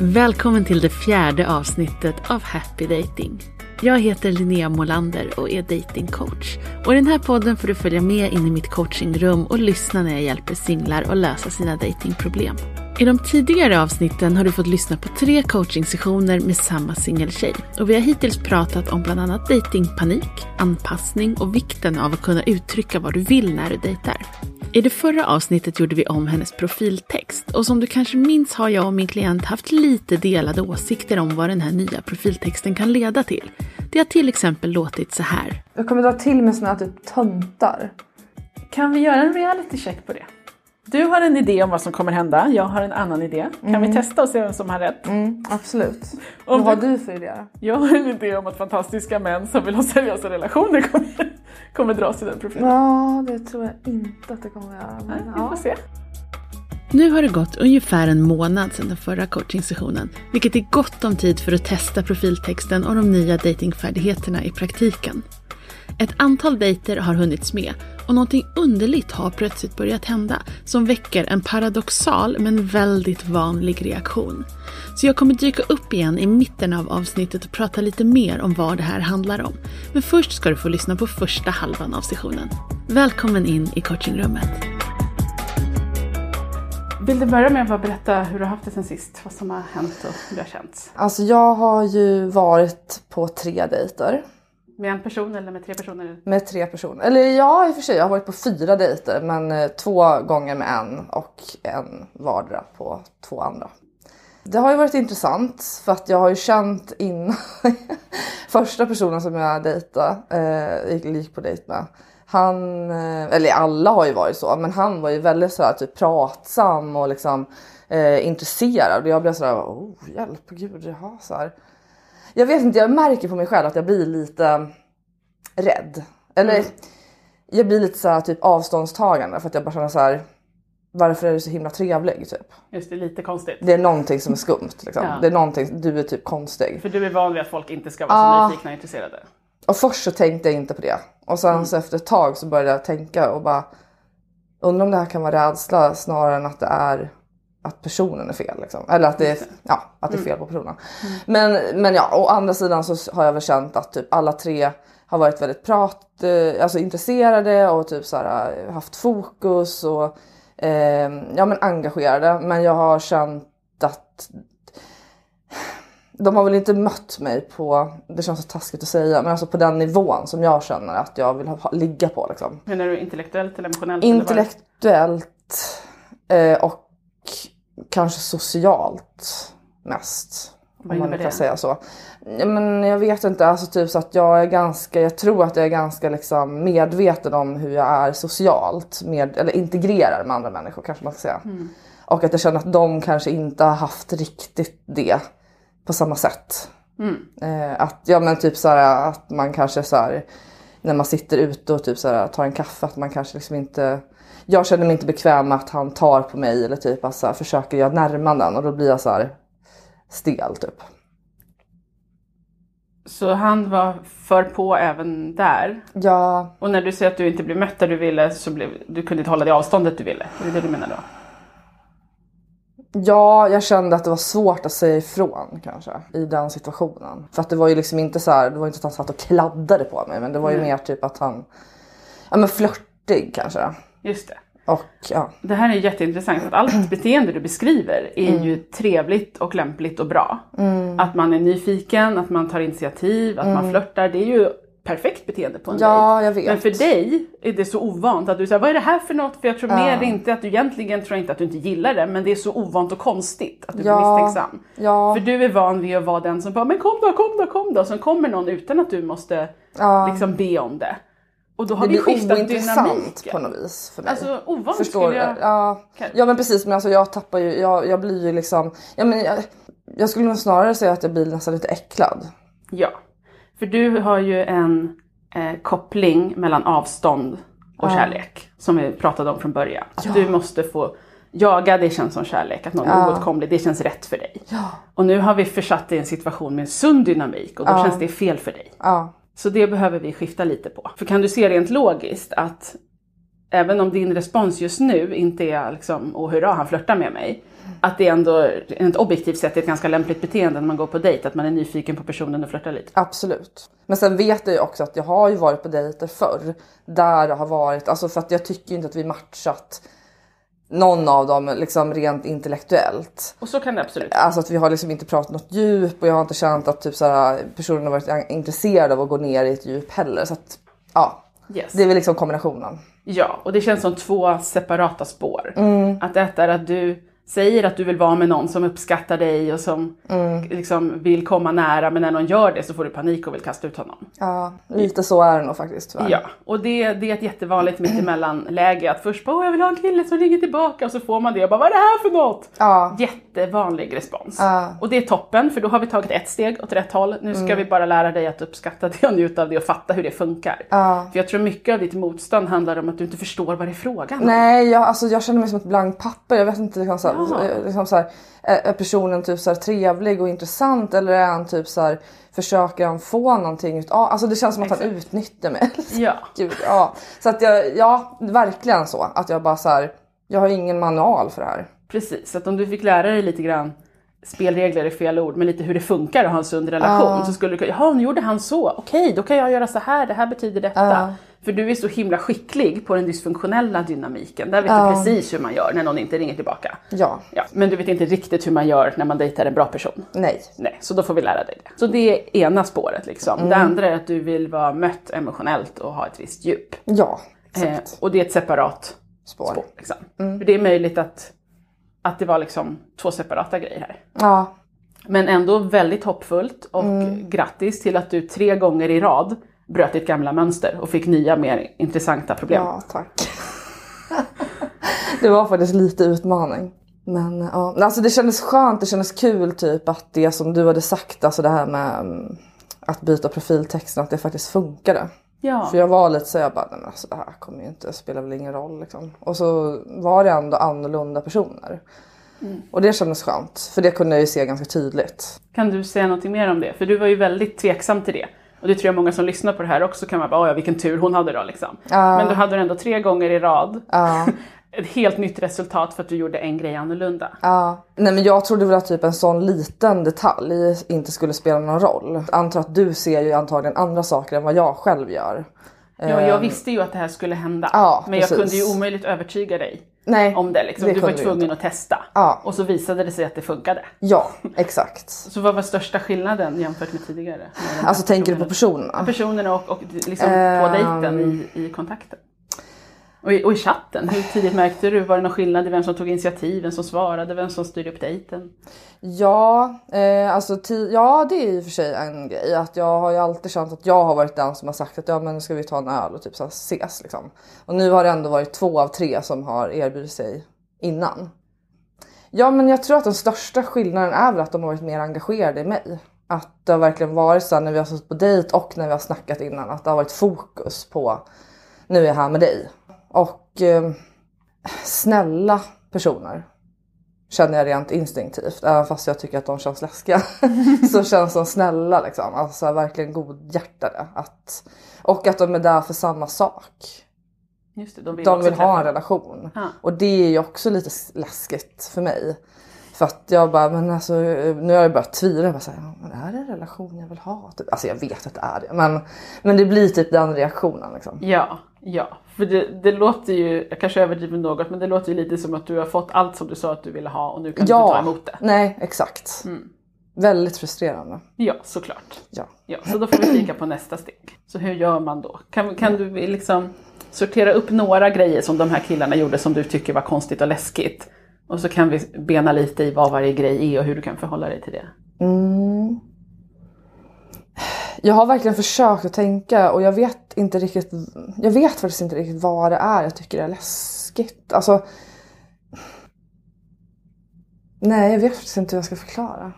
Välkommen till det fjärde avsnittet av Happy Dating. Jag heter Linnea Molander och är datingcoach. Och I den här podden får du följa med in i mitt coachingrum och lyssna när jag hjälper singlar att lösa sina datingproblem. I de tidigare avsnitten har du fått lyssna på tre coachingsessioner med samma singeltjej. Och vi har hittills pratat om bland annat datingpanik, anpassning och vikten av att kunna uttrycka vad du vill när du dejtar. I det förra avsnittet gjorde vi om hennes profiltext och som du kanske minns har jag och min klient haft lite delade åsikter om vad den här nya profiltexten kan leda till. Det har till exempel låtit så här. Jag kommer dra till med såna här typ töntar. Kan vi göra en reality check på det? Du har en idé om vad som kommer hända, jag har en annan idé. Kan vi testa och se vem som har rätt? Mm, absolut. Om Vad har du- för idé? Jag har en idé om att fantastiska män som vill ha seriösa relationer kommer, kommer dras till den profilen. Ja, det tror jag inte att det kommer att göra. Nej, vi får ja. se. Nu har det gått ungefär en månad sedan den förra coachingsessionen, vilket är gott om tid för att testa profiltexten och de nya datingfärdigheterna i praktiken. Ett antal dejter har hunnits med och någonting underligt har plötsligt börjat hända som väcker en paradoxal men väldigt vanlig reaktion. Så jag kommer dyka upp igen i mitten av avsnittet och prata lite mer om vad det här handlar om. Men först ska du få lyssna på första halvan av sessionen. Välkommen in i coachingrummet. Vill du börja med att bara berätta hur du har haft det sen sist? Vad som har hänt och hur det har känts? Alltså jag har ju varit på tre dejter. Med en person eller med tre personer? Med tre personer. Eller ja, i och för sig, jag har varit på fyra dejter men eh, två gånger med en och en vardera på två andra. Det har ju varit intressant för att jag har ju känt innan första personen som jag dejtade, eh, gick, på dejt med. Han, eh, eller alla har ju varit så, men han var ju väldigt sådär typ pratsam och liksom eh, intresserad och jag blev sådär, oh hjälp, gud, jaha så här. Jag vet inte, jag märker på mig själv att jag blir lite rädd. Eller jag blir lite så här, typ avståndstagande för att jag bara känner så här. Varför är du så himla trevlig typ? Just det, lite konstigt. Det är någonting som är skumt liksom. Ja. Det är någonting, du är typ konstig. För du är van vid att folk inte ska vara så Ah. nyfikna och intresserade. Och först så tänkte jag inte på det. Och sen så efter ett tag så började jag tänka och bara undrar om det här kan vara rädsla snarare än att det är att personen är fel. Liksom. Eller att det är, ja, att det är fel på personen. Men, men ja, å andra sidan så har jag väl känt att typ alla tre har varit väldigt prat, eh, alltså intresserade och typ så här, eh, haft fokus och eh, ja, men engagerade. Men jag har känt att de har väl inte mött mig på, det känns så taskigt att säga, men alltså på den nivån som jag känner att jag vill ha, ligga på. Liksom. Menar du intellektuellt eller emotionellt? eller? Intellektuellt eh, och kanske socialt mest. Vad om man kan det? säga så. Men jag vet inte, alltså typ så att jag är ganska, jag tror att jag är ganska liksom medveten om hur jag är socialt, med, eller integrerar med andra människor kanske man ska säga. Mm. Och att jag känner att de kanske inte har haft riktigt det på samma sätt. Mm. Eh, att, ja men typ så här, att man kanske så här, när man sitter ute och typ så här, tar en kaffe att man kanske liksom inte jag känner mig inte bekväm med att han tar på mig eller typ att så här, försöker göra närmanden och då blir jag så här stel typ. Så han var för på även där. Ja, Och när du säger att du inte blev mött där du ville så blev, du kunde inte hålla det avståndet du ville. Är det det du menar då? ja, jag kände att det var svårt att säga ifrån kanske i den situationen. För att det var ju liksom inte så här, det var inte att han satt och kladdade på mig men det var ju Nej. mer typ att han, ja men flörtig kanske. Just det. Och ja, Det här är jätteintressant för att allt beteende du beskriver är ju trevligt och lämpligt och bra. Att man är nyfiken, att man tar initiativ, att man flörtar. Det är ju perfekt beteende på en Ja, dejt. jag vet. Men för dig är det så ovant att du säger vad är det här för något? För jag tror Ja. mer inte att du egentligen tror inte att du inte gillar det men det är så ovant och konstigt att du Ja. blir misstänksam. ja, För du är van vid att vara den som bara men kom då, kom då, kom då. Sen kommer någon utan att du måste ja. liksom be om det. Och då har det vi skiftat ointressant dynamiken. på något vis för mig. Alltså ovant Förstår skulle jag... Ja. Ja men precis men alltså jag tappar ju, jag, jag blir ju liksom, ja, men jag, jag skulle nog snarare säga att jag blir nästan lite äcklad. Ja, för du har ju en eh, koppling mellan avstånd och Ja. kärlek som vi pratade om från början. Att Ja. du måste få jaga, det känns som kärlek. Att någon är Ja. oåtkomlig, det känns rätt för dig. Och nu har vi försatt dig i en situation med en sund dynamik och då känns det fel för dig. Så det behöver vi skifta lite på. För kan du se rent logiskt att även om din respons just nu inte är liksom, åh hurra han flörtar med mig. Att det ändå, ett objektivt sett är ett ganska lämpligt beteende när man går på dejt, att man är nyfiken på personen och flörtar lite. Absolut. Men sen vet jag ju också att jag har ju varit på dejter förr. Där det har varit, alltså för att jag tycker inte att vi matchat någon av dem liksom rent intellektuellt. Och så kan det absolut Alltså att vi har liksom inte pratat något djup och jag har inte känt att typ så här, personen har varit intresserad av att gå ner i ett djup heller. Så att ja, yes. det är väl liksom kombinationen. Ja, och det känns som två separata spår. Att ett är att du säger att du vill vara med någon som uppskattar dig och som liksom vill komma nära men när någon gör det så får du panik och vill kasta ut honom. Ja, lite så är det nog faktiskt tyvärr. Ja, och det, det är ett jättevanligt mittemellan-läge att först bara jag vill ha en kille som ringer tillbaka och så får man det och bara vad är det här för något? Ja. Jättevanlig respons. Ja. Och det är toppen för då har vi tagit ett steg åt rätt håll. Nu ska vi bara lära dig att uppskatta det och njuta av det och fatta hur det funkar. Ja. För jag tror mycket av ditt motstånd handlar om att du inte förstår vad det är frågan om. Nej, jag, alltså, jag känner mig som ett blankt papper. Jag vet inte liksom, så här, Ja. liksom, så här, är personen typ så här, trevlig och intressant eller är han typ så här, försöker han få någonting ut ja, Alltså det känns som att han Exakt. utnyttjar mig. Ja. Gud, ja. Så att jag, ja, verkligen så. Att jag bara så här, jag har ingen manual för det här. Precis, så att om du fick lära dig lite grann spelregler är fel ord, men lite hur det funkar att ha en sund relation. Så skulle du kunna, jaha nu gjorde han så, okej då kan jag göra så här, det här betyder detta. Ja. För du är så himla skicklig på den dysfunktionella dynamiken. Där vet du precis hur man gör när någon inte ringer tillbaka. Ja, Ja, men du vet inte riktigt hur man gör när man dejtar en bra person. nej. Nej, så då får vi lära dig det. Så det är ena spåret liksom. Det andra är att du vill vara mött emotionellt och ha ett visst djup. Ja, Eh, exakt. och det är ett separat Spår. spår. Liksom. För det är möjligt att, att det var liksom två separata grejer här. Ja, Men ändå väldigt hoppfullt och grattis till att du tre gånger i rad bröt ditt gamla mönster och fick nya mer intressanta problem. ja tack. det var faktiskt lite utmaning. Men ja, alltså det kändes skönt, det kändes kul typ att det som du hade sagt, alltså det här med mm, att byta profiltexten, att det faktiskt funkade. Ja. För jag var lite så jag bara, men alltså det här kommer ju inte, spelar väl ingen roll liksom. Och så var det ändå annorlunda personer. Och det kändes skönt, för det kunde jag ju se ganska tydligt. Kan du säga någonting mer om det? För du var ju väldigt tveksam till det. Och det tror jag många som lyssnar på det här också kan vara bara, "Oj, ja vilken tur hon hade då liksom. Men du hade det ändå tre gånger i rad. Ett helt nytt resultat för att du gjorde en grej annorlunda. Ja. Nej men jag trodde väl att typ en sån liten detalj inte skulle spela någon roll. Antar att du ser ju antagligen andra saker än vad jag själv gör. Ja, jag visste ju att det här skulle hända. Ja, men jag precis. kunde ju omöjligt övertyga dig Nej, om det. Liksom. det du var tvungen att testa. Ja. Och så visade det sig att det funkade. Ja, exakt. Så vad var största skillnaden jämfört med tidigare? Med Alltså tänker du på personerna? personerna? Personerna och, och liksom på Ehm. dejten i, i kontakten. Och i, och i chatten, hur tidigt märkte du? Var det någon skillnad i vem som tog initiativ, vem som svarade, vem som styrde upp dejten? Ja, eh, alltså ti- ja det är i och för sig en grej. Att jag har ju alltid känt att jag har varit den som har sagt att ja men nu ska vi ta en öl och typ så här ses liksom. Och nu har det ändå varit två av tre som har erbjudit sig innan. Ja men jag tror att den största skillnaden är väl att de har varit mer engagerade i mig. Att det har verkligen varit så här när vi har suttit på dejt och när vi har snackat innan att det har varit fokus på nu är jag här med dig. Och eh, snälla personer känner jag rent instinktivt. Även fast jag tycker att de känns läskiga. så känns de snälla liksom. Alltså verkligen godhjärtade. Att, och att de är där för samma sak. Just det, de vill, De vill ha en relation. Ja. Och det är ju också lite läskigt för mig. För att jag bara, men alltså nu har jag börjat tvivla. Jag bara så här, ja, men är det en relation jag vill ha? Typ. Alltså jag vet att det är det. Men, men det blir typ den reaktionen liksom. Ja, ja. För det, det låter ju, jag kanske överdriver något, men det låter ju lite som att du har fått allt som du sa att du ville ha och nu kan du inte ta emot det. nej exakt. Väldigt frustrerande. Ja, såklart. Ja. Ja, så då får vi kika på nästa steg. Så hur gör man då? Kan, kan du liksom sortera upp några grejer som de här killarna gjorde som du tycker var konstigt och läskigt? Och så kan vi bena lite i vad varje grej är och hur du kan förhålla dig till det. Jag har verkligen försökt att tänka och jag vet inte riktigt. Jag vet faktiskt inte riktigt vad det är jag tycker är läskigt. Alltså. Nej, jag vet faktiskt inte hur jag ska förklara.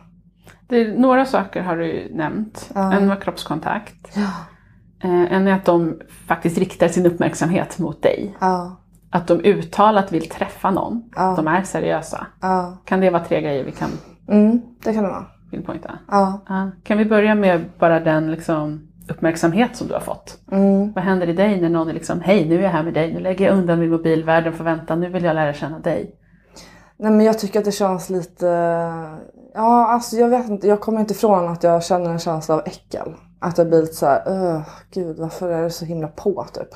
Det är, några saker har du nämnt. En var kroppskontakt. Ja. Eh, En är att de faktiskt riktar sin uppmärksamhet mot dig. Ja, Att de uttalat vill träffa någon. Ja. De är seriösa. ja. Kan det vara tre grejer vi kan Mm, det kan det vara. Pinpointa? Ja. Ja. Kan vi börja med bara den liksom uppmärksamhet som du har fått. Mm. Vad händer i dig när någon är liksom, hej nu är jag här med dig, nu lägger jag undan min mobil, världen får vänta, nu vill jag lära känna dig. Nej men jag tycker att det känns lite... Ja alltså jag vet inte, jag kommer inte ifrån att jag känner en känsla av äckel. Att jag blir lite såhär, gud varför är det så himla på typ.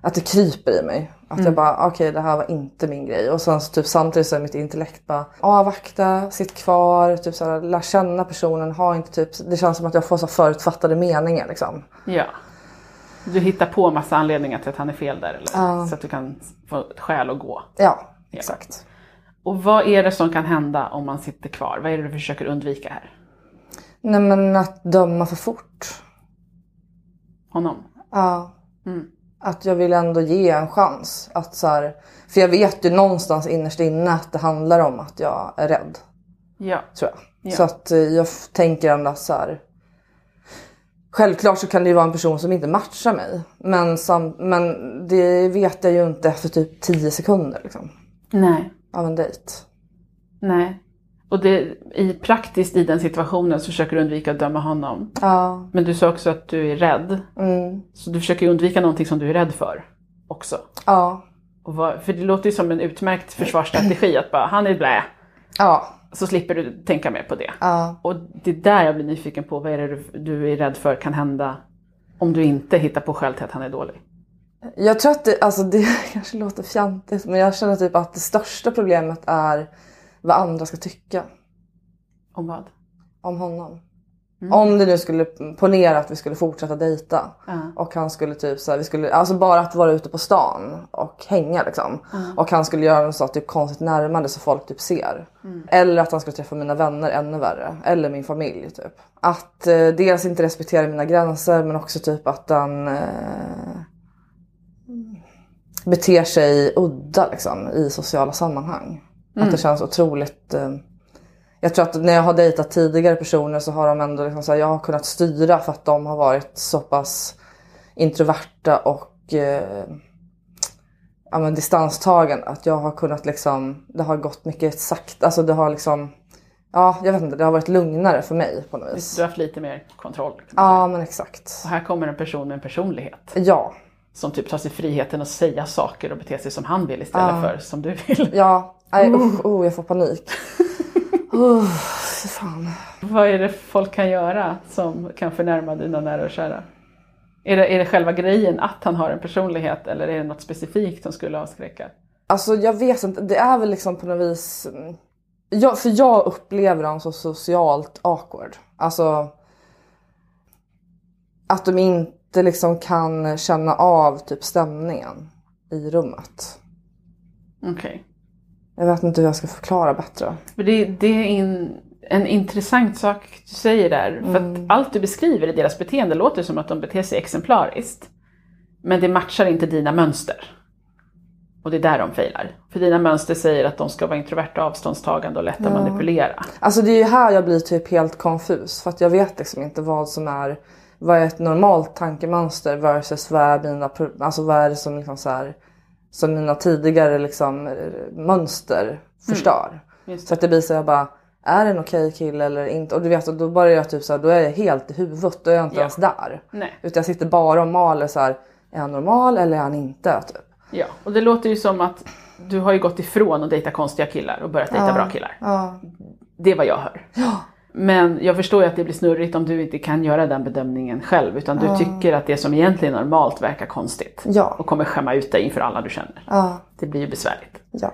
Att det kryper i mig. Att jag bara, okej det här var inte min grej. Och sen så typ samtidigt så är mitt intellekt bara, avvakta, sitt kvar, typ såhär, lär känna personen, ha inte typ, det känns som att jag får så förutfattade meningar liksom. Ja. Du hittar på massa anledningar till att han är fel där, eller? så att du kan få skäl att gå. Ja, exakt. Och vad är det som kan hända om man sitter kvar? Vad är det du försöker undvika här? Nej men att döma för fort. Honom? Ja. Mm. Att jag vill ändå ge en chans. Att så här, för jag vet ju någonstans innerst inne att det handlar om att jag är rädd. Ja. Tror jag. Ja. Så att eh, jag tänker ändå att så här. Självklart så kan det ju vara en person som inte matchar mig. Men, sam, men det vet jag ju inte efter typ 10 sekunder liksom, Nej. av en dejt. Nej. Och det, i, praktiskt i den situationen så försöker du undvika att döma honom. Ja. Men du sa också att du är rädd. Mm. Så du försöker undvika någonting som du är rädd för också. Ja. Och vad, för det låter ju som en utmärkt försvarsstrategi att bara, han är blä. Ja. Så slipper du tänka mer på det. Ja. Och det är där jag blir nyfiken på, vad är det du, du är rädd för kan hända om du inte hittar på skäl till att han är dålig? Jag tror att det, alltså det kanske låter fjantigt men jag känner typ att det största problemet är vad andra ska tycka Om vad? om honom. Om det nu skulle ponera att vi skulle fortsätta dejta Ja. och han skulle typ så här, vi skulle, alltså bara att vara ute på stan och hänga liksom. Och han skulle göra något så typ konstigt närmande så folk typ ser. Eller att han skulle träffa mina vänner ännu värre. Eller min familj typ. Att eh, dels inte respektera mina gränser men också typ att han eh, beter sig udda liksom i sociala sammanhang. Att det känns otroligt eh, jag tror att när jag har dejtat tidigare personer så har de ändå liksom så här, jag har kunnat styra för att de har varit så pass introverta och eh, ja, men distanstagen. Att jag har kunnat liksom, det har gått mycket sakta, alltså det har liksom, ja jag vet inte, det har varit lugnare för mig på något vis. Du har haft lite mer kontroll. Ja men exakt. Och här kommer en person med en personlighet Ja, som typ tar sig friheten att säga saker och bete sig som han vill istället för som du vill. ja, nej usch, oh, jag får panik. Oh, fan. Vad är det folk kan göra som kan förnärma dina nära och kära? Är det, är det själva grejen att han har en personlighet eller är det något specifikt som skulle avskräcka? Alltså jag vet inte, det är väl liksom på något vis... mm, Jag, för jag upplever dem så socialt awkward. Alltså... Att de inte liksom kan känna av typ stämningen i rummet. Okej. Jag vet inte hur jag ska förklara bättre. För det, det är in, en intressant sak du säger där. För att allt du beskriver i deras beteende låter som att de beter sig exemplariskt. Men det matchar inte dina mönster. Och det är där de failar. För dina mönster säger att de ska vara introverta, avståndstagande och lätta att manipulera. Alltså det är ju här jag blir typ helt konfus. För att jag vet liksom inte vad som är... Vad är ett normalt tankemönster versus vad är mina... Alltså vad är det som liksom så här... Som mina tidigare liksom mönster förstör. Just Så att det blir så jag bara... Är det en okej kille eller inte? Och du vet, och då börjar jag typ så här, då är jag helt i huvudet. Då är jag inte Ja. ens där. Nej. Utan jag sitter bara och maler så här. Är han normal eller är han inte? Typ. Ja, och det låter ju som att du har ju gått ifrån att dejta konstiga killar och börjat dejta bra killar. Ja. Det är vad jag hör. Men jag förstår ju att det blir snurrigt om du inte kan göra den bedömningen själv. Utan du tycker att det som egentligen är normalt verkar konstigt. Ja. Och kommer skämma ut dig inför alla du känner. Ja. Det blir ju besvärligt. Ja.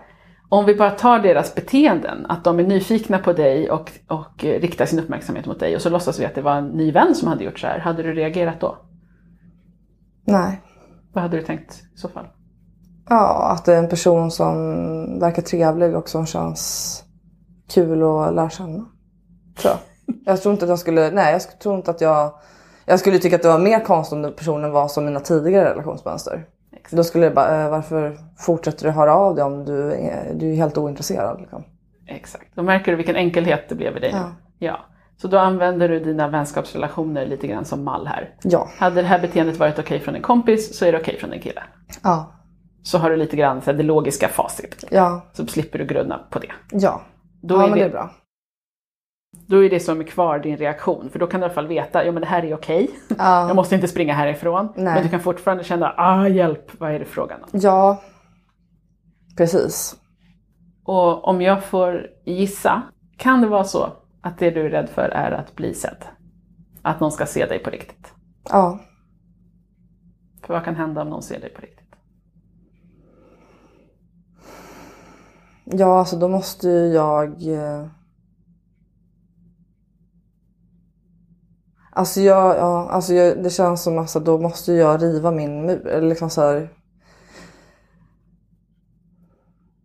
Om vi bara tar deras beteenden, att de är nyfikna på dig och, och riktar sin uppmärksamhet mot dig och så låtsas vi att det var en ny vän som hade gjort så här. Hade du reagerat då? Nej. Vad hade du tänkt i så fall? Ja, att det är en person som verkar trevlig och som känns kul att lära känna. Tror jag. Jag tror inte att jag skulle, nej jag tror inte att jag, jag skulle tycka att det var mer konstigt om den personen var som mina tidigare relationsmönster. Exakt. Då skulle jag bara, eh, varför fortsätter du höra av dig om du är, du är helt ointresserad? Liksom. Exakt. Då märker du vilken enkelhet det blev i dig. Ja. Ja. Så då använder du dina vänskapsrelationer lite grann som mall här. Ja. Hade det här beteendet varit okej från en kompis så är det okej från en kille. Ja. Så har du lite grann så här, det logiska facit. Ja. Så slipper du grunna på det. Ja. Då ja är men vi- det är bra. Då är det som är kvar din reaktion, för då kan du i alla fall veta, ja men det här är okej. Ja. Jag måste inte springa härifrån. Nej. Men du kan fortfarande känna, ah hjälp, vad är det frågan om? Ja, precis. Och om jag får gissa, kan det vara så att det du är rädd för är att bli sedd? Att någon ska se dig på riktigt? Ja. För vad kan hända om någon ser dig på riktigt? Ja, alltså då måste ju jag... Alltså, jag, ja, alltså jag, det känns som att då måste jag riva min mur. Eller liksom så här...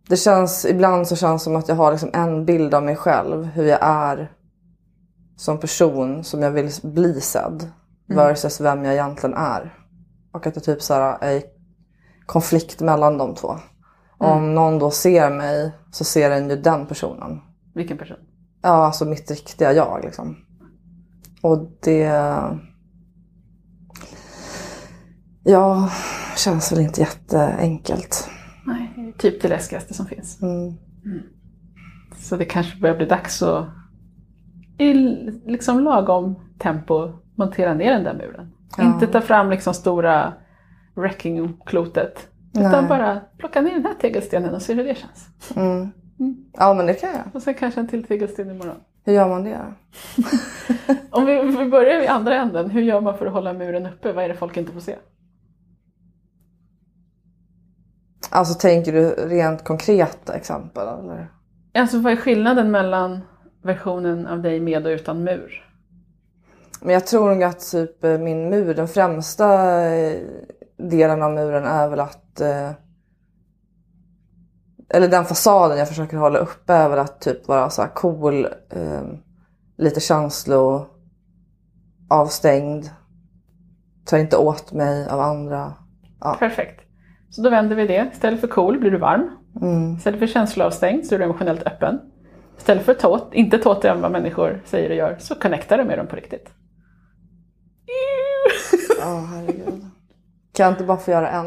Det känns, ibland så känns det som att jag har liksom en bild av mig själv, hur jag är som person som jag vill bli sedd. Versus vem jag egentligen är. Och att det typ så här är konflikt mellan de två. Om någon då ser mig så ser den ju den personen. Vilken person? Ja, alltså mitt riktiga jag liksom. Och det... Ja, känns väl inte jätteenkelt. Nej, det är typ det läskigaste som finns. Mm. Så det kanske börjar bli dags att i liksom lagom tempo montera ner den där muren. Ja. Inte ta fram liksom stora wrecking-klotet. Utan Nej. bara plocka ner den här tegelstenen och se hur det känns. Mm. Ja, men det kan jag. Och sen kanske en till tegelsten imorgon. Hur gör man det? Om vi, vi börjar i andra änden, hur gör man för att hålla muren uppe? Vad är det folk inte får se? Alltså tänker du rent konkreta exempel eller? Alltså vad är skillnaden mellan versionen av dig med och utan mur? Men jag tror nog att typ eh, min mur, den främsta eh, delen av muren är väl att... Eller den fasaden jag försöker hålla uppe väl att typ vara så här cool, eh, lite känslo avstängd. Tar inte åt mig av andra. Ja. Perfekt. Så då vänder vi det. Istället för cool blir du varm. Mm. Istället för känsloavstängd så är du emotionellt öppen. Istället för tåt, inte tåt än vad människor säger och gör, så connectar du med dem på riktigt. Ja, herregud. Kan jag inte bara få göra en?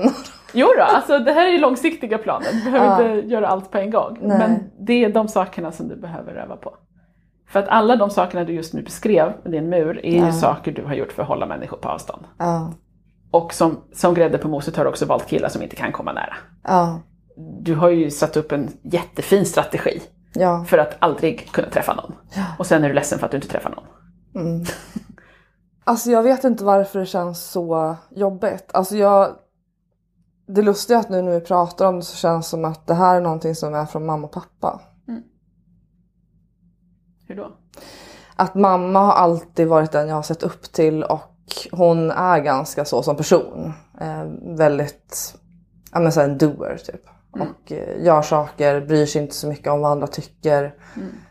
Jo då, alltså det här är ju långsiktiga planer. Du behöver Ja. inte göra allt på en gång. Nej. Men det är de sakerna som du behöver öva på. För att alla de sakerna du just nu beskrev med din mur är ju Ja. saker du har gjort för att hålla människor på avstånd. Ja. Och som, som grädde på moset har du också valt killar som inte kan komma nära. Ja. Du har ju satt upp en jättefin strategi Ja. för att aldrig kunna träffa någon. Och sen är du ledsen för att du inte träffar någon. Alltså jag vet inte varför det känns så jobbigt. Alltså jag... Det lustiga är att nu när vi pratar om det så känns det som att det här är någonting som är från mamma och pappa. Hur då? Att mamma har alltid varit den jag har sett upp till och hon är ganska så som person. Eh, väldigt, ja men så en doer typ. Och eh, gör saker, bryr sig inte så mycket om vad andra tycker.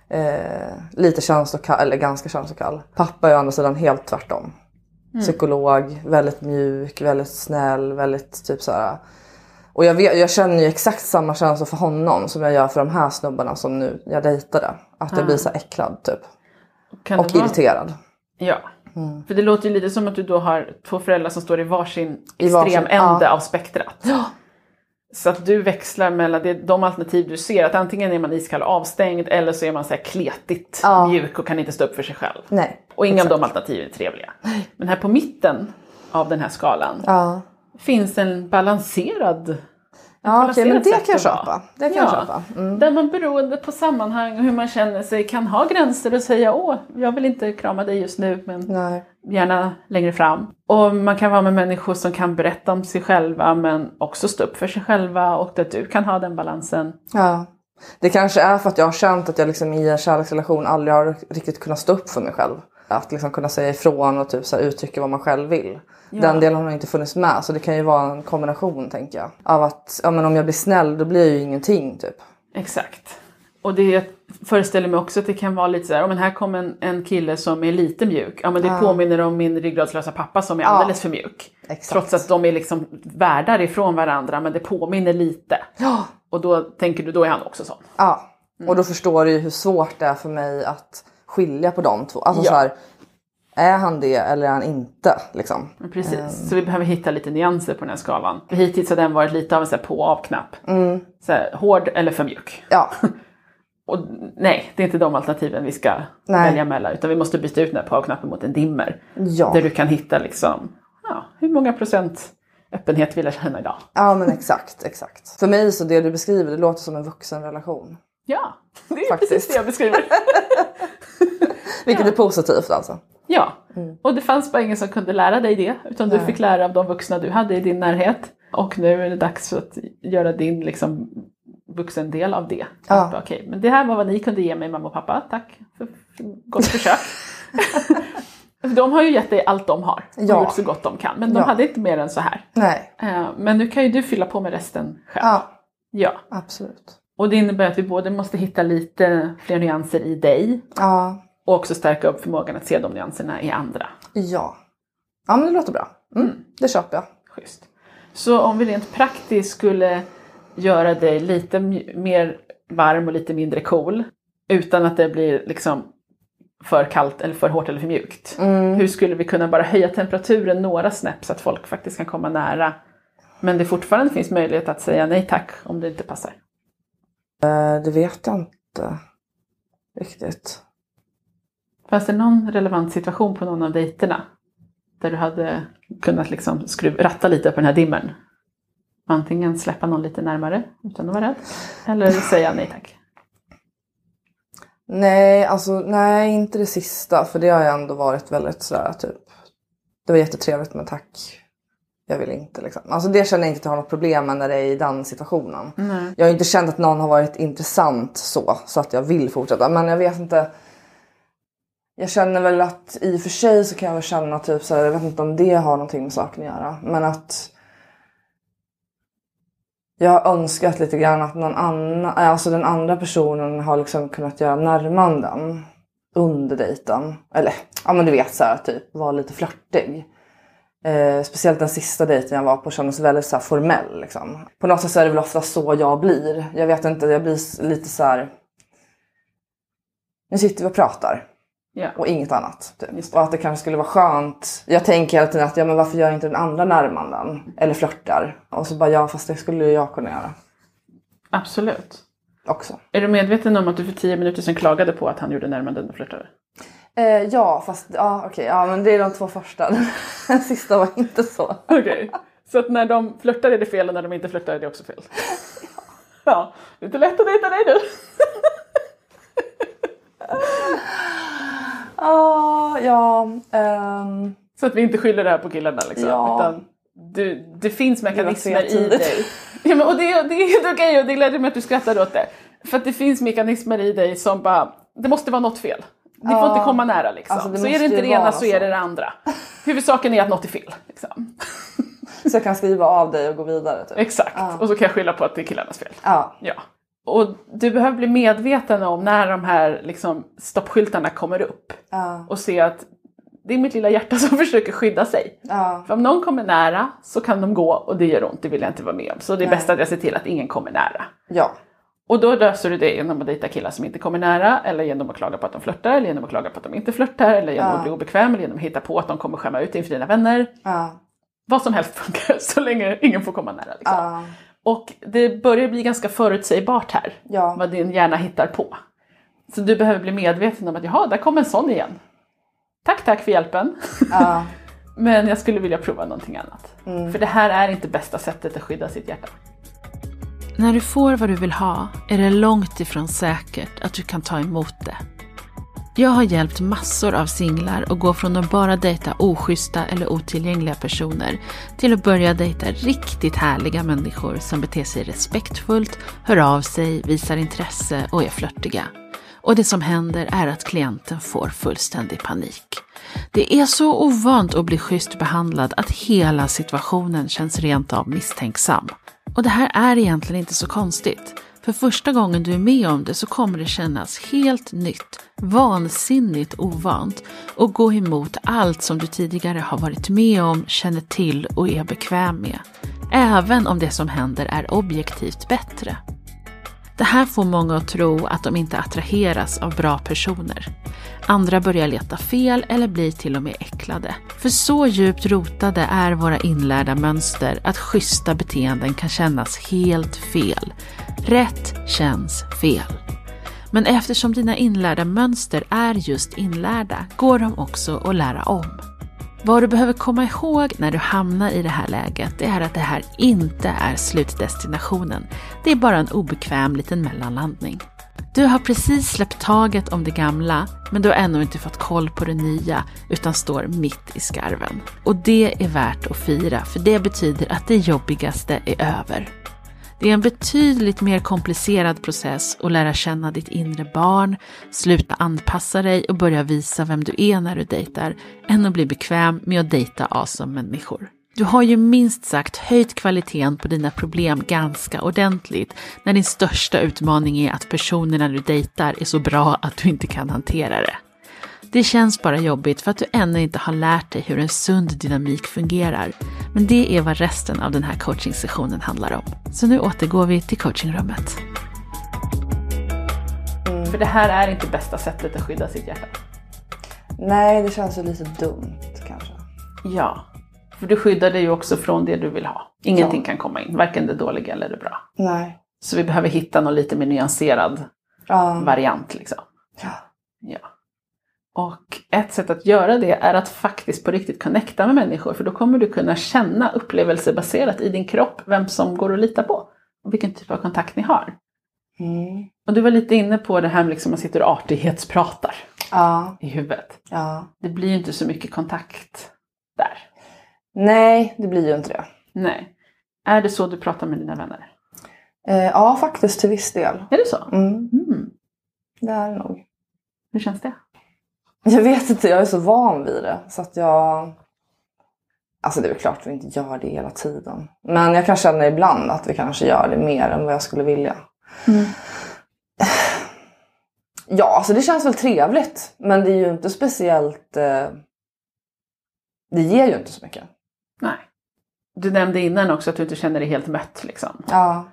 Eh, lite känslokall, eller ganska känslokall. Pappa är å andra sidan helt tvärtom. Psykolog, väldigt mjuk, väldigt snäll, väldigt typ så här. Och jag, vet, jag känner ju exakt samma känslor för honom som jag gör för de här snubbarna som nu jag dejtade. Att jag blir så äcklad typ. Kan Och irriterad. Ja. För det låter ju lite som att du då har två föräldrar som står i varsin I varsin- extremände ja. av spektrat. Så att du växlar mellan det, de alternativ du ser, att antingen är man iskall och avstängd eller så är man så här kletigt Ja. mjuk och kan inte stå upp för sig själv. Nej. Och inga exakt. av de alternativen är trevliga. Men här på mitten av den här skalan Ja, finns en balanserad ja okej men det kan jag köpa. Det kan jag köpa. Mm. Där man beroende på sammanhang och hur man känner sig kan ha gränser och säga åh, jag vill inte krama dig just nu men Nej. gärna längre fram. Och man kan vara med människor som kan berätta om sig själva men också stå upp för sig själva och att du kan ha den balansen. Ja. Det kanske är för att jag har känt att jag liksom i en kärleksrelation aldrig har riktigt kunnat stå upp för mig själv. Att liksom kunna säga ifrån och typ så uttrycka vad man själv vill. Den delen har inte funnits med så det kan ju vara en kombination tänker jag. Av att ja, men om jag blir snäll då blir jag ju ingenting typ. Exakt. Och det jag föreställer mig också att det kan vara lite så här, oh, men här kommer en, en kille som är lite mjuk. Ja men det påminner om min ryggradslösa pappa som är alldeles för mjuk. Exakt. Trots att de är liksom världar ifrån varandra men det påminner lite. Ja. Och då tänker du, då är han också sån. Ja. Och då förstår du ju hur svårt det är för mig att skilja på de två. Alltså Ja. så här, är han det eller är han inte liksom? Precis, så vi behöver hitta lite nyanser på den här skalan. För hittills har den varit lite av en så på och av-knapp. Så här, hård eller för mjuk. Ja. Och nej, det är inte de alternativen vi ska Nej. välja mellan utan vi måste byta ut den här powerknappen mot en dimmer. Ja. Där du kan hitta liksom, ja, hur många procent öppenhet vill jag känna idag? ja men exakt, exakt. För mig så det du beskriver det låter som en vuxenrelation. Ja, det är Faktiskt. precis det jag beskriver. Vilket är positivt alltså. Ja, och det fanns bara ingen som kunde lära dig det utan du Nej. fick lära av de vuxna du hade i din närhet. Och nu är det dags att göra din liksom, vuxendel av det. Ja. Okej, men det här var vad ni kunde ge mig mamma och pappa, tack för, för gott försök. de har ju gett dig allt de har och Ja. gjort så gott de kan men de Ja. hade inte mer än så här. Nej. Eh, Men nu kan ju du fylla på med resten själv. Ja, Ja. absolut. Och det innebär att vi både måste hitta lite fler nyanser i dig Ja, och också stärka upp förmågan att se de nyanserna i andra. ja. Ja men det låter bra. Mm, Det köper jag. Schysst. Så om vi rent praktiskt skulle göra dig lite mer varm och lite mindre cool utan att det blir liksom för kallt eller för hårt eller för mjukt. Hur skulle vi kunna bara höja temperaturen några snäpp så att folk faktiskt kan komma nära men det fortfarande finns möjlighet att säga nej tack om det inte passar. Eh, Det vet jag inte riktigt. Fanns det någon relevant situation på någon av dejterna där du hade kunnat liksom skruv, ratta lite på den här dimmern? Antingen släppa någon lite närmare utan att vara rädd eller säga nej tack. Nej, alltså nej inte det sista för det har ju ändå varit väldigt sådär typ. Det var jättetrevligt men tack. Jag vill inte liksom. Alltså det känner jag inte att jag har något problem med när det är i den situationen. Nej. Jag har inte känt att någon har varit intressant så, så att jag vill fortsätta. Men jag vet inte. Jag känner väl att i och för sig så kan jag väl känna typ så här, jag vet inte om det har någonting med saken att göra. Men att jag har önskat lite grann att någon annan, eh, alltså den andra personen har liksom kunnat göra närmanden under dejten. Eller ja men du vet så här typ vara lite flörtig. Eh, speciellt den sista dejten jag var på kändes väldigt så här formell. Liksom. På något sätt så är det väl ofta så jag blir. Jag vet inte, jag blir lite så här. Nu sitter vi och pratar Ja. och inget annat. Typ. Och att det kanske skulle vara skönt. Jag tänker hela tiden att ja, men varför gör inte den andra närmanden? Eller flörtar. Och så bara ja fast det skulle jag kunna göra Absolut. också. Är du medveten om att du för tio minuter sedan klagade på att han gjorde närmanden och flörtade? Eh, ja fast ja okej ja men det är de två första. Den sista var inte så. Okej. Så att när de flörtar är det fel och när de inte flörtar är det också fel? Ja. Det är inte lätt att dejta dig du. Ah, ja. ehm, Så att vi inte skyller det här på killarna liksom. Ja. Utan du, det finns mekanismer i dig. Ja, men, och det, det är helt okej och det gläder mig att du skrattar åt det. För att det finns mekanismer i dig som bara, det måste vara något fel. Ni får Ja. inte komma nära liksom. Alltså, det så är det inte det ena vara så är så. det det andra. Huvudsaken är att något är fel. Liksom. så jag kan skriva av dig och gå vidare. Typ. Exakt. Ja. Och så kan jag skylla på att det är killarnas fel. Ja. Ja. Och du behöver bli medveten om när de här liksom, stoppskyltarna kommer upp. Ja. Och se att det är mitt lilla hjärta som försöker skydda sig. Ja. För om någon kommer nära så kan de gå och det gör ont, det vill jag inte vara med om. Så det är Nej. bäst att jag ser till att ingen kommer nära. Ja. Och då löser du det genom att dejta killar som inte kommer nära, eller genom att klaga på att de flörtar, eller genom att klaga på att de inte flörtar, eller genom Ja. att bli obekväm, eller genom att hitta på att de kommer skämma ut inför dina vänner. Ja. Vad som helst funkar, så länge ingen får komma nära. Liksom. Och det börjar bli ganska förutsägbart här, Ja. vad din hjärna hittar på. Så du behöver bli medveten om att jaha, där kom en sån igen. Tack, tack för hjälpen. Ja. Men jag skulle vilja prova någonting annat. Mm. För det här är inte bästa sättet att skydda sitt hjärta. När du får vad du vill ha är det långt ifrån säkert att du kan ta emot det. Jag har hjälpt massor av singlar att gå från att bara dejta oschyssta eller otillgängliga personer till att börja dejta riktigt härliga människor som beter sig respektfullt, hör av sig, visar intresse och är flörtiga. Och det som händer är att klienten får fullständig panik. Det är så ovant att bli schysst behandlad att hela situationen känns rent av misstänksam. Och det här är egentligen inte så konstigt. För första gången du är med om det så kommer det kännas helt nytt, vansinnigt ovant och gå emot allt som du tidigare har varit med om, känner till och är bekväm med. Även om det som händer är objektivt bättre. Det här får många att tro att de inte attraheras av bra personer. Andra börjar leta fel eller blir till och med äcklade. För så djupt rotade är våra inlärda mönster att schyssta beteenden kan kännas helt fel. Rätt känns fel. Men eftersom dina inlärda mönster är just inlärda går de också att lära om. Vad du behöver komma ihåg när du hamnar i det här läget det är att det här inte är slutdestinationen. Det är bara en obekväm liten mellanlandning. Du har precis släppt taget om det gamla, men du har ännu inte fått koll på det nya, utan står mitt i skarven. Och det är värt att fira, för det betyder att det jobbigaste är över. Det är en betydligt mer komplicerad process att lära känna ditt inre barn, sluta anpassa dig och börja visa vem du är när du dejtar, än att bli bekväm med att dejta awesome människor. Du har ju minst sagt höjt kvaliteten på dina problem ganska ordentligt när din största utmaning är att personerna du dejtar är så bra att du inte kan hantera det. Det känns bara jobbigt för att du ännu inte har lärt dig hur en sund dynamik fungerar. Men det är vad resten av den här coachingsessionen handlar om. Så nu återgår vi till coachingrummet. För det här är inte bästa sättet att skydda sitt hjärta. Nej, det känns ju lite dumt kanske. Ja, för du skyddar dig ju också från det du vill ha. Ingenting Ja. kan komma in, varken det dåliga eller det bra. Nej. Så vi behöver hitta någon lite mer nyanserad Ja. variant. Liksom. ja. Ja. Och ett sätt att göra det är att faktiskt på riktigt connecta med människor. För då kommer du kunna känna upplevelsebaserat i din kropp vem som går att lita på. Och vilken typ av kontakt ni har. Mm. Och du var lite inne på det här med liksom man sitter och artighetspratar Ja. i huvudet. Ja. Det blir ju inte så mycket kontakt där. Nej, det blir ju inte det. Nej. Är det så du pratar med dina vänner? Eh, ja, faktiskt till viss del. Är det så? Mm. Mm. Det är det nog. Hur känns det? Jag vet inte, jag är så van vid det. Så att jag... Alltså det är väl klart att vi inte gör det hela tiden. Men jag kan känna ibland att vi kanske gör det mer än vad jag skulle vilja. Mm. Ja, alltså det känns väl trevligt. Men det är ju inte speciellt... Eh... Det ger ju inte så mycket. Nej. Du nämnde innan också att du inte känner dig helt mött. Liksom. Ja.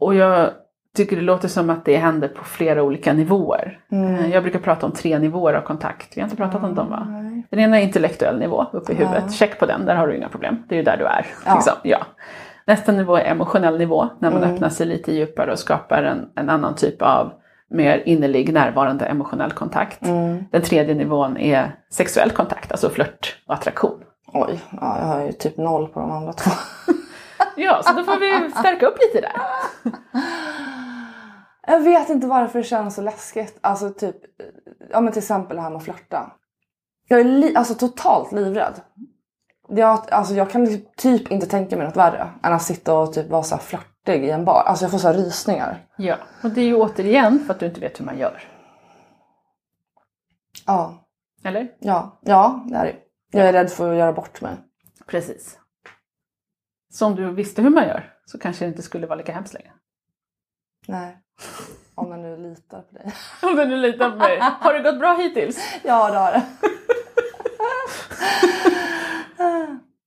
Och jag tycker det låter som att det händer på flera olika nivåer. Mm. Jag brukar prata om tre nivåer av kontakt. Vi har inte pratat om dem va? Nej. Den ena är intellektuell nivå, uppe i huvudet. Ja. Check på den, där har du inga problem. Det är ju där du är. Ja. Liksom. Ja. Nästa nivå är emotionell nivå, när man Mm. öppnar sig lite djupare och skapar en, en annan typ av mer innerlig, närvarande emotionell kontakt. Mm. Den tredje nivån är sexuell kontakt, alltså flört och attraktion. Oj, ja, jag har ju typ noll på de andra två. Ja, så då får vi stärka upp lite där. Jag vet inte varför det känns så läskigt. Alltså typ, ja men till exempel det här med att flörta. Jag är li- alltså totalt livrädd. Jag, alltså jag kan typ inte tänka mig något värre än att sitta och typ vara så flörtig i en bar. Alltså jag får så rysningar. Ja, och det är ju återigen för att du inte vet hur man gör. Ja, Eller? ja, ja det är det. Jag är rädd för att göra bort mig. Precis. Så om du visste hur man gör så kanske det inte skulle vara lika hemskt längre. Nej. Om jag nu litar på dig. Om du nu litar på mig. Har det gått bra hittills? Ja det har det.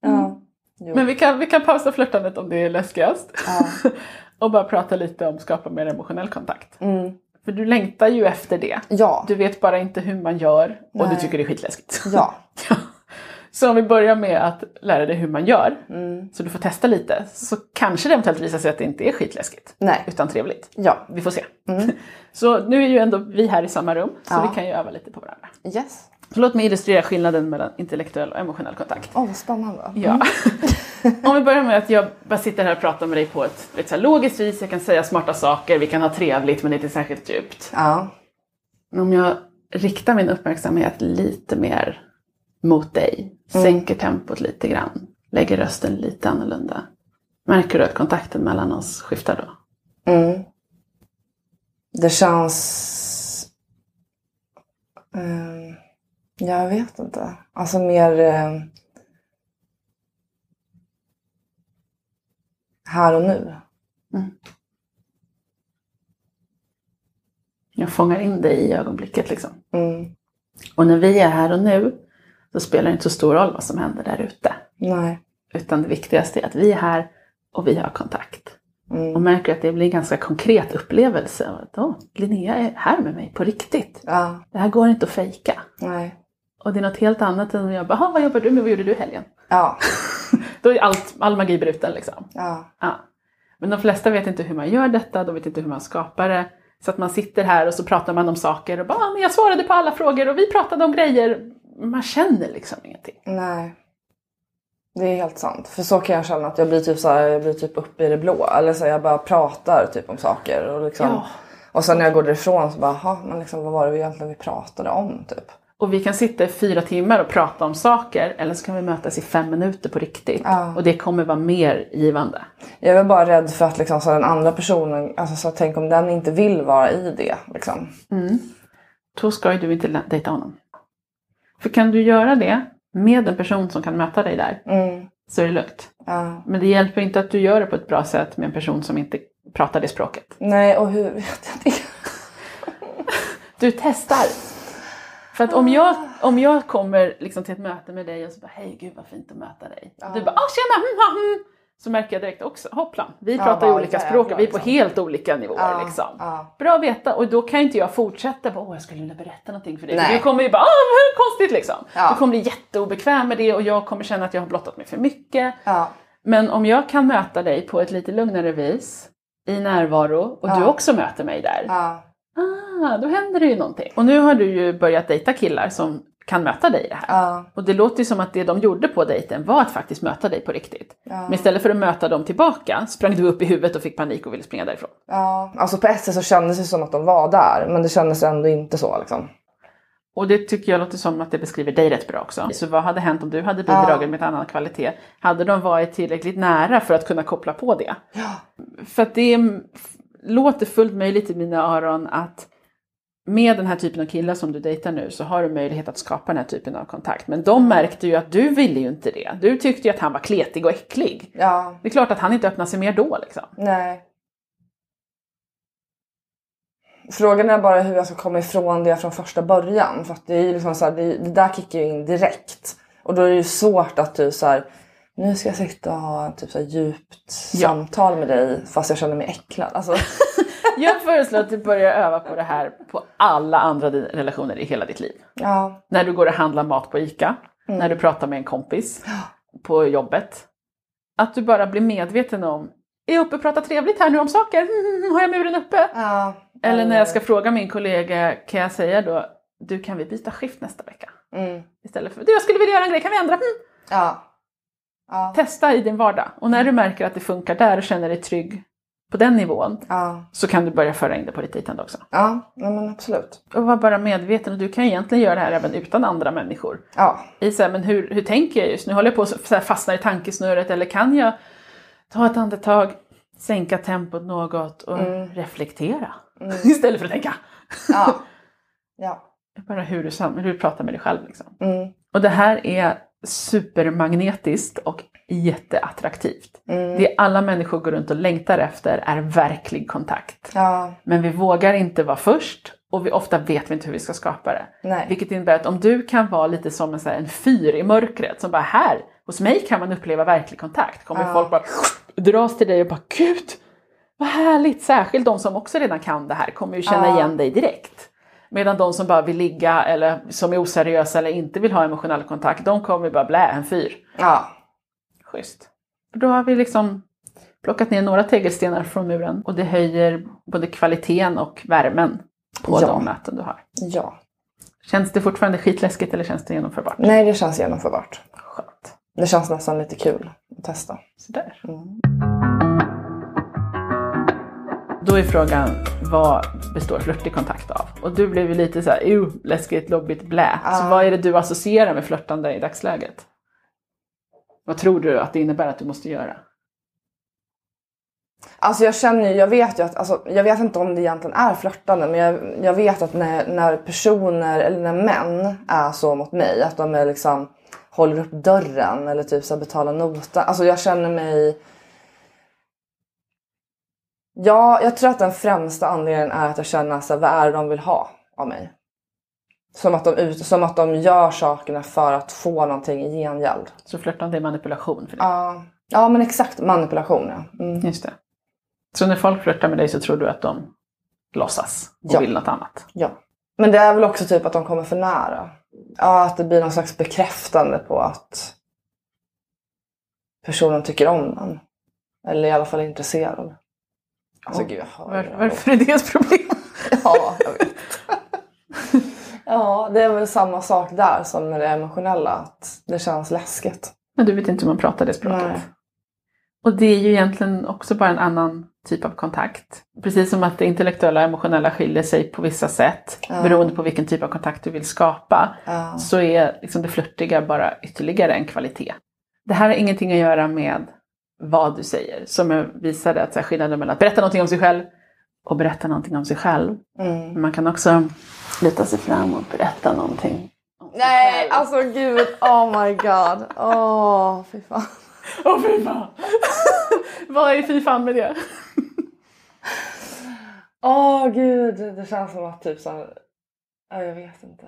ja. Jo. Men vi kan, vi kan pausa flörtandet om det är läskigast. Ja. Och bara prata lite om skapa mer emotionell kontakt. Mm. För du längtar ju efter det. Ja. Du vet bara inte hur man gör och du Nej. tycker det är skitläskigt. Ja. Så om vi börjar med att lära dig hur man gör, Mm. så du får testa lite, så kanske det eventuellt visar sig att det inte är skitläskigt. Nej. Utan trevligt. Ja. Vi får se. Mm. Så nu är ju ändå vi här i samma rum, så Ja. vi kan ju öva lite på varandra. Yes. Så låt mig illustrera skillnaden mellan intellektuell och emotionell kontakt. Åh vad spännande. Ja. Om vi börjar med att jag bara sitter här och pratar med dig på ett, ett så här logiskt vis, jag kan säga smarta saker, vi kan ha trevligt men inte särskilt djupt. Ja. Men om jag riktar min uppmärksamhet lite mer mot dig, sänker tempot lite grann, lägger rösten lite annorlunda. Märker du att kontakten mellan oss skiftar då? Mm. Det känns... ehm, jag vet inte. Alltså mer... ehm, här och nu. Jag fångar in dig i ögonblicket liksom. Mm. Och när vi är här och nu, så spelar det inte så stor roll vad som händer där ute. Nej. Utan det viktigaste är att vi är här och vi har kontakt. Och Mm. märker att det blir en ganska konkret upplevelse. Åh, Linnea är här med mig på riktigt. Ja. Det här går inte att fejka. Nej. Och det är något helt annat än att jag bara, "Ha, vad jobbar du med? Vad gjorde du helgen? Ja. Då är allt, all magi bruten liksom. Ja. Ja. Men de flesta vet inte hur man gör detta, de vet inte hur man skapar det. Så att man sitter här och så pratar man om saker och bara, ah, men jag svarade på alla frågor och vi pratade om grejer. Man känner liksom ingenting. Nej. Det är helt sant. För så kan jag känna att jag blir typ så här, jag blir typ uppe i det blå. Eller så jag bara pratar typ om saker. Och, liksom, Ja. och sen när jag går därifrån så bara, "Jaha, men liksom, vad var det vi egentligen vi pratade om typ? Och vi kan sitta i fyra timmar och prata om saker eller så kan vi mötas i fem minuter på riktigt. Ja. Och det kommer vara mer givande. Jag är väl bara rädd för att liksom, så den andra personen, alltså, så tänk om den inte vill vara i det. Liksom. Då ska ju du inte dejta honom. För kan du göra det med en person som kan möta dig där Mm. så är det lugnt. Ja. Men det hjälper inte att du gör det på ett bra sätt med en person som inte pratar det språket. Nej, och hur vet jag det? Du testar. För att om jag, om jag kommer liksom till ett möte med dig och så bara hej gud vad fint att möta dig. Och du bara ah tjena mm, mm, Så märker jag direkt också, hopplan, vi Ja, pratar ju olika språk vi är på liksom. helt olika nivåer Ja, liksom. ja. Bra att veta och då kan inte jag fortsätta åh jag skulle vilja berätta någonting för dig. För Nej. du kommer ju bara, vad konstigt liksom. Du kommer bli jätteobekväm med det och jag kommer känna att jag har blottat mig för mycket. Ja. Men om jag kan möta dig på ett lite lugnare vis i närvaro och du också möter mig där. Ah, då händer det ju någonting. Och nu har du ju börjat dejta killar som kan möta dig i det här. Ja. Och det låter ju som att det de gjorde på dejten var att faktiskt möta dig på riktigt. Ja. Men istället för att möta dem tillbaka sprang du upp i huvudet och fick panik och ville springa därifrån. Ja. Alltså på ett sätt så kändes det som att de var där. Men det kändes ändå inte så liksom. Och det tycker jag låter som att det beskriver dig rätt bra också. Så vad hade hänt om du hade bidragit med en annan kvalitet? Hade de varit tillräckligt nära för att kunna koppla på det? Ja. För att det låter fullt möjligt i mina öron att med den här typen av killar som du dejtar nu så har du möjlighet att skapa den här typen av kontakt. Men de märkte ju att du ville ju inte det. Du tyckte ju att han var kletig och äcklig. Ja. Det är klart att han inte öppnar sig mer då liksom. Nej. Frågan är bara hur jag ska komma ifrån det från första början. För att det är ju liksom så här, det, det där kickar ju in direkt. Och då är det ju svårt att du så här, nu ska jag sitta och ha ett typ så här djupt Ja. samtal med dig fast jag känner mig äcklad. Alltså, Jag föreslår att du börjar öva på det här på alla andra relationer i hela ditt liv. ja. När du går och handlar mat på ICA, när du pratar med en kompis på jobbet. Att du bara blir medveten om, är jag uppe och pratar trevligt här nu om saker? Mm, har jag muren uppe? ja. Eller när jag ska fråga min kollega, kan jag säga då, du kan vi byta skift nästa vecka? Mm. Istället för, du jag skulle vilja göra en grej, kan vi ändra? Mm. Ja. Ja. Testa i din vardag. Och när du märker att det funkar där och känner dig trygg på den nivån, Ja. så kan du börja föra in det på ditt dejtande också. Ja, nej, men absolut. Och var bara medveten, och du kan egentligen göra det här även utan andra människor. Ja. I så här, men hur, hur tänker jag just nu? Håller jag på att fastna i tankesnurret eller kan jag ta ett andetag, sänka tempot något och reflektera? Istället för att tänka. Ja. ja. Bara hur du, hur du pratar med dig själv. Liksom. Mm. Och det här är supermagnetiskt och jätteattraktivt. Mm. Det alla människor går runt och längtar efter är verklig kontakt. Ja. Men vi vågar inte vara först och vi ofta vet vi inte hur vi ska skapa det. Nej. Vilket innebär att om du kan vara lite som en, så här, en fyr i mörkret som bara här, hos mig kan man uppleva verklig kontakt. Kommer Ja. folk bara dras till dig och bara gud vad härligt. Särskilt de som också redan kan det här kommer ju känna Ja. igen dig direkt. Medan de som bara vill ligga eller som är oseriösa eller inte vill ha emotionell kontakt, de kommer bara blä, en fyr. Ja. Schysst. Då har vi liksom plockat ner några tegelstenar från muren och det höjer både kvaliteten och värmen på Ja. de möten du har. Ja. Känns det fortfarande skitläskigt eller känns det genomförbart? Nej, det känns genomförbart. Skönt. Det känns nästan lite kul att testa. Sådär. Mm. Då är frågan, vad består flörtig kontakt av? Och du blev ju lite så här, ew, läskigt, lobbigt, blä. Så Ja. vad är det du associerar med flörtande i dagsläget? Vad tror du att det innebär att du måste göra? Alltså jag känner ju, jag vet ju att, alltså, jag vet inte om det egentligen är flörtande men jag, jag vet att när, när personer eller när män är så mot mig att de är liksom håller upp dörren eller typ så här betalar notan. Alltså jag känner mig Ja, jag tror att den främsta anledningen är att jag känner så här, vad är det de vill ha av mig? Som att, de ut, som att de gör sakerna för att få någonting i gengäld. Så flörtande är manipulation för dig? Ja, ja men exakt manipulation ja. Mm. Just det. Så när folk flörtar med dig så tror du att de låtsas och Ja. vill något annat? Ja. Men det är väl också typ att de kommer för nära. Ja, att det blir någon slags bekräftande på att personen tycker om en. Eller i alla fall är intresserad. Alltså Ja. gud, jag hör Var, det. varför är det ett problem? Ja, jag vet. Ja, det är väl samma sak där som med det emotionella. Att det känns läskigt. Men du vet inte hur man pratar det språket. Nej. Och det är ju egentligen också bara en annan typ av kontakt. Precis som att det intellektuella och emotionella skiljer sig på vissa sätt Ja. beroende på vilken typ av kontakt du vill skapa. Ja. Så är liksom det flörtiga bara ytterligare en kvalitet. Det här har ingenting att göra med vad du säger. Som jag visade att så här, skillnaden mellan att berätta någonting om sig själv och berätta någonting om sig själv. Mm. Man kan också luta sig fram och berätta någonting. Nej, alltså gud. Oh my god. Åh, fy fan. Åh fy fan! vad är fy fan med det? Åh gud, det känns som att typ så här, ja, jag vet inte.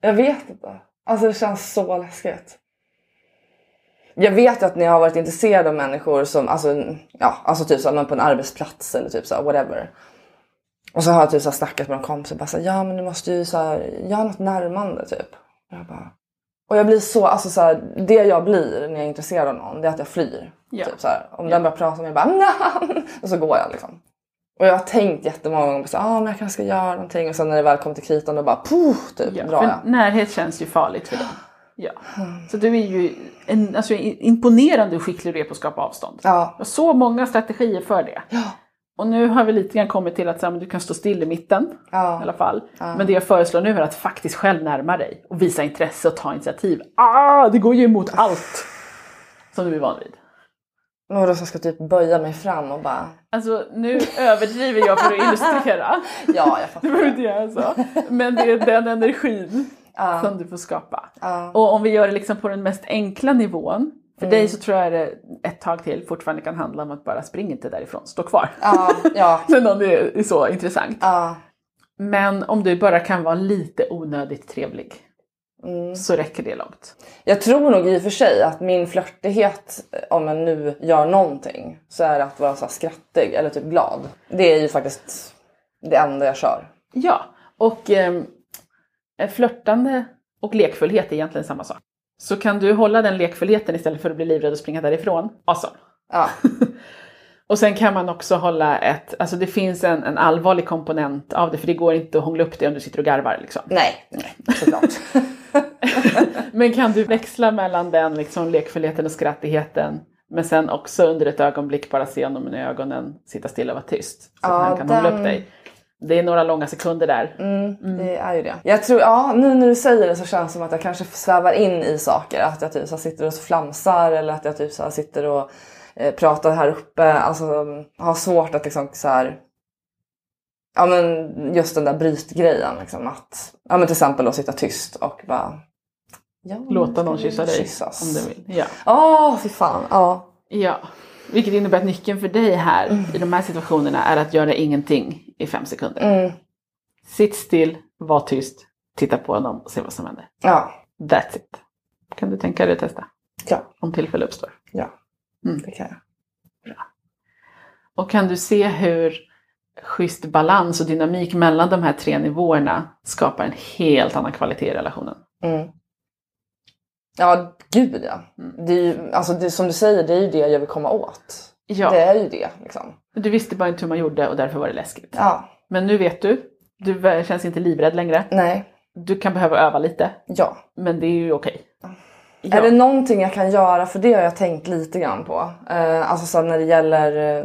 Jag vet inte. Alltså det känns så läskigt. Jag vet att ni har varit intresserade av människor som, alltså, ja, alltså typ så här, men på en arbetsplats eller typ så här, whatever. Och så har jag typ så snackat med en kompis och bara så här, ja men du måste ju så här, göra något närmande typ. Och jag bara, och jag blir så, alltså så här, det jag blir när jag är intresserad av någon det är att jag flyr. Ja. Typ så här, om den börjar prata med mig bara "Nja!" och så går jag liksom. Och jag har tänkt jättemånga gånger på så ah, men jag kanske ska göra någonting och sen när det väl kommer till kritan då bara puh, typ Ja, drar jag. närhet känns ju farligt för dem. Ja. Så du är ju en, alltså, imponerande hur skicklig du är på att skapa avstånd. Ja, Jag har så många strategier för det. ja, Och nu har vi lite grann kommit till att så här, du kan stå still i mitten i ja. alla fall. Men det jag föreslår nu är att faktiskt själv närma dig och visa intresse och ta initiativ. Ah, det går ju emot allt som du är van vid. Vadå jag ska typ böja mig fram och bara Alltså nu överdriver jag för att illustrera. ja jag Du fattar. behöver inte göra så. Men det är den energin Ja, som du får skapa. ja, Och om vi gör det liksom på den mest enkla nivån. För Mm. dig så tror jag det ett tag till fortfarande kan handla om att bara springa inte därifrån, stå kvar. ja, ja, Men om det är så intressant. ja. Men om du bara kan vara lite onödigt trevlig Mm. så räcker det långt. Jag tror nog i och för sig att min flörtighet om jag nu gör någonting så är det att vara så skrattig eller typ glad. Det är ju faktiskt det enda jag kör. Ja, och eh, flörtande och lekfullhet är egentligen samma sak. Så kan du hålla den lekfullheten istället för att bli livrädd och springa därifrån, awesome. Ja, Och sen kan man också hålla ett, alltså det finns en, en allvarlig komponent av det, för det går inte att hångla upp det om du sitter och garvar liksom. nej, nej såklart. Men kan du växla mellan den liksom lekfullheten och skrattigheten, men sen också under ett ögonblick bara se honom i ögonen, sitta stilla och vara tyst. Så Ja, att han kan hångla upp den- dig. Det är några långa sekunder där. Mm, Det är ju det. Jag tror, ja nu när du säger det så känns det som att jag kanske svävar in i saker. Att jag typ så sitter och flamsar eller att jag typ så sitter och eh, pratar här uppe. Alltså har svårt att liksom så här. Ja men just den där brytgrejen liksom att. Ja men till exempel då sitta tyst och bara. Ja, Låta någon kyssa dig kyssas? om du vill. Ja. Åh fy fan. Ja. ja. Vilket innebär att nyckeln för dig här i de här situationerna är att göra ingenting i fem sekunder. Mm, Sitt still, var tyst, titta på honom och se vad som händer. ja. That's it. Kan du tänka dig att testa? Ja. Om tillfälle uppstår. Ja. Mm. Det kan jag. Och kan du se hur schysst balans och dynamik mellan de här tre nivåerna skapar en helt annan kvalitet i relationen? Mm. Ja, gud ja. Mm. Det är ju, alltså det, som du säger, det är ju det jag vill komma åt. Ja, Det är ju det liksom. du visste bara inte hur man gjorde och därför var det läskigt. Ja, Men nu vet du. Du känns inte livrädd längre. nej, Du kan behöva öva lite, ja. men det är ju okej. Ja. Är det någonting jag kan göra, för det har jag tänkt lite grann på. Eh, alltså så när det gäller eh,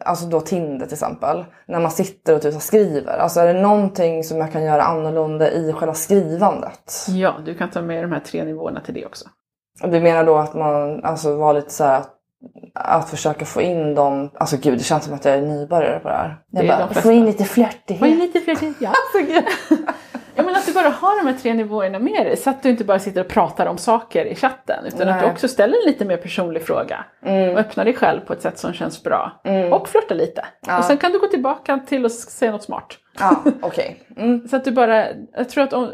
alltså då Tinder till exempel. När man sitter och typ skriver. Alltså är det någonting som jag kan göra annorlunda i själva skrivandet? ja, du kan ta med de här tre nivåerna till det också. Du menar då att man alltså var lite så här att, försöka få in dem. Alltså gud, det känns som att jag är nybörjare på det här. Jag Det bara, få in lite flörtighet. Var lite flörtig, ja. Alltså, gud. Ja men att du bara har de här tre nivåerna med dig så att du inte bara sitter och pratar om saker i chatten utan att du Nej. också ställer en lite mer personlig fråga och Mm, öppnar dig själv på ett sätt som känns bra. mm. Och flörta lite. Ja. Och sen kan du gå tillbaka till att säga något smart. Ja, okej. Mm. Så att du bara, jag tror att om,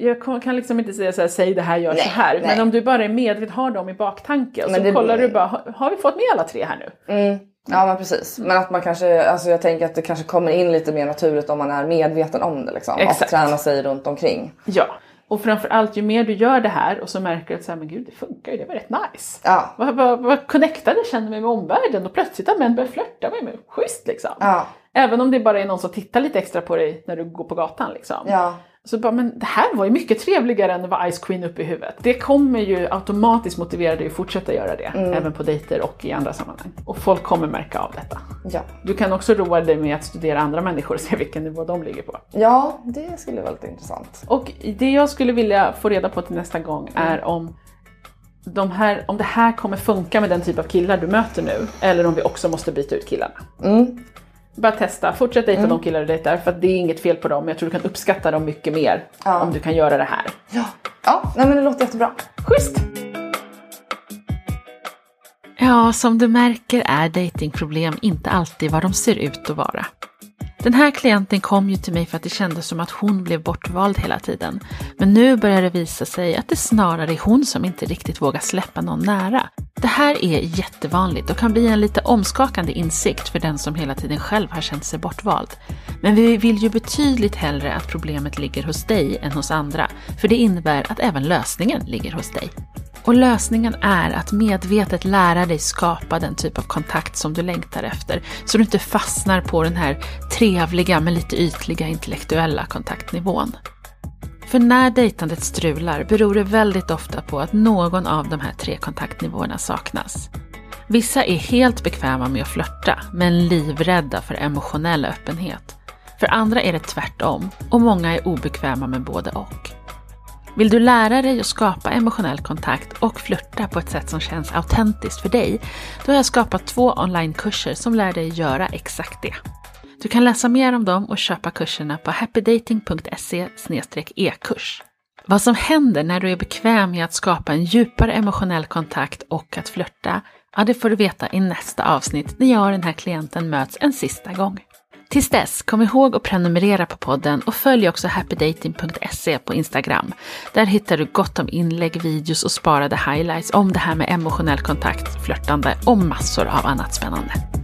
jag kan- liksom inte säga så här, säg det här, gör Nej, så här. Men nej. om du bara är medveten, har dem i baktanke och Men så det- kollar du bara, har- vi fått med alla tre här nu? Mm. Ja men precis. Men att man kanske, alltså jag tänker att det kanske kommer in lite mer naturligt om man är medveten om det liksom. Exakt. Och tränar sig runt omkring. Ja. Och framförallt ju mer du gör det här och så märker du att så här, men gud det funkar ju, det var rätt nice. Ja. Vad, vad, vad connectade jag känner mig med omvärlden och plötsligt har män börjat flörta med mig. Schysst liksom. Ja. Även om det bara är någon som tittar lite extra på dig när du går på gatan liksom. Ja. Så bara, men det här var ju mycket trevligare än att vara Ice Queen uppe i huvudet. Det kommer ju automatiskt motivera dig att fortsätta göra det, även på dejter och i andra sammanhang. Och folk kommer märka av detta. Ja. Du kan också roa dig med att studera andra människor och se vilken nivå de ligger på. ja, det skulle vara lite intressant. Och det jag skulle vilja få reda på till nästa gång är om, de här, om det här kommer funka med den typ av killar du möter nu, eller om vi också måste byta ut killarna. Mm. Bara testa, fortsätt dejta de killar du dejtar för att det är inget fel på dem. Jag tror du kan uppskatta dem mycket mer Ja. om du kan göra det här. Ja. Ja, nej men det låter jättebra. Schysst! Ja, som du märker är datingproblem inte alltid vad de ser ut att vara. Den här klienten kom ju till mig för att det kändes som att hon blev bortvald hela tiden. Men nu börjar det visa sig att det snarare är hon som inte riktigt vågar släppa någon nära. Det här är jättevanligt och kan bli en lite omskakande insikt för den som hela tiden själv har känt sig bortvald. Men vi vill ju betydligt hellre att problemet ligger hos dig än hos andra, för det innebär att även lösningen ligger hos dig. Och lösningen är att medvetet lära dig skapa den typ av kontakt som du längtar efter, så du inte fastnar på den här trevliga men lite ytliga intellektuella kontaktnivån. För när dejtandet strular beror det väldigt ofta på att någon av de här tre kontaktnivåerna saknas. Vissa är helt bekväma med att flörta, men livrädda för emotionell öppenhet. För andra är det tvärtom, och många är obekväma med både och. Vill du lära dig att skapa emotionell kontakt och flirta på ett sätt som känns autentiskt för dig, då har jag skapat två onlinekurser som lär dig göra exakt det. Du kan läsa mer om dem och köpa kurserna på happydating.se e-kurs. Vad som händer när du är bekväm med att skapa en djupare emotionell kontakt och att flirta, ja det får du veta i nästa avsnitt när jag och den här klienten möts en sista gång. Tills dess, kom ihåg att prenumerera på podden och följ också happydating.se på Instagram. Där hittar du gott om inlägg, videos och sparade highlights om det här med emotionell kontakt, flörtande och massor av annat spännande.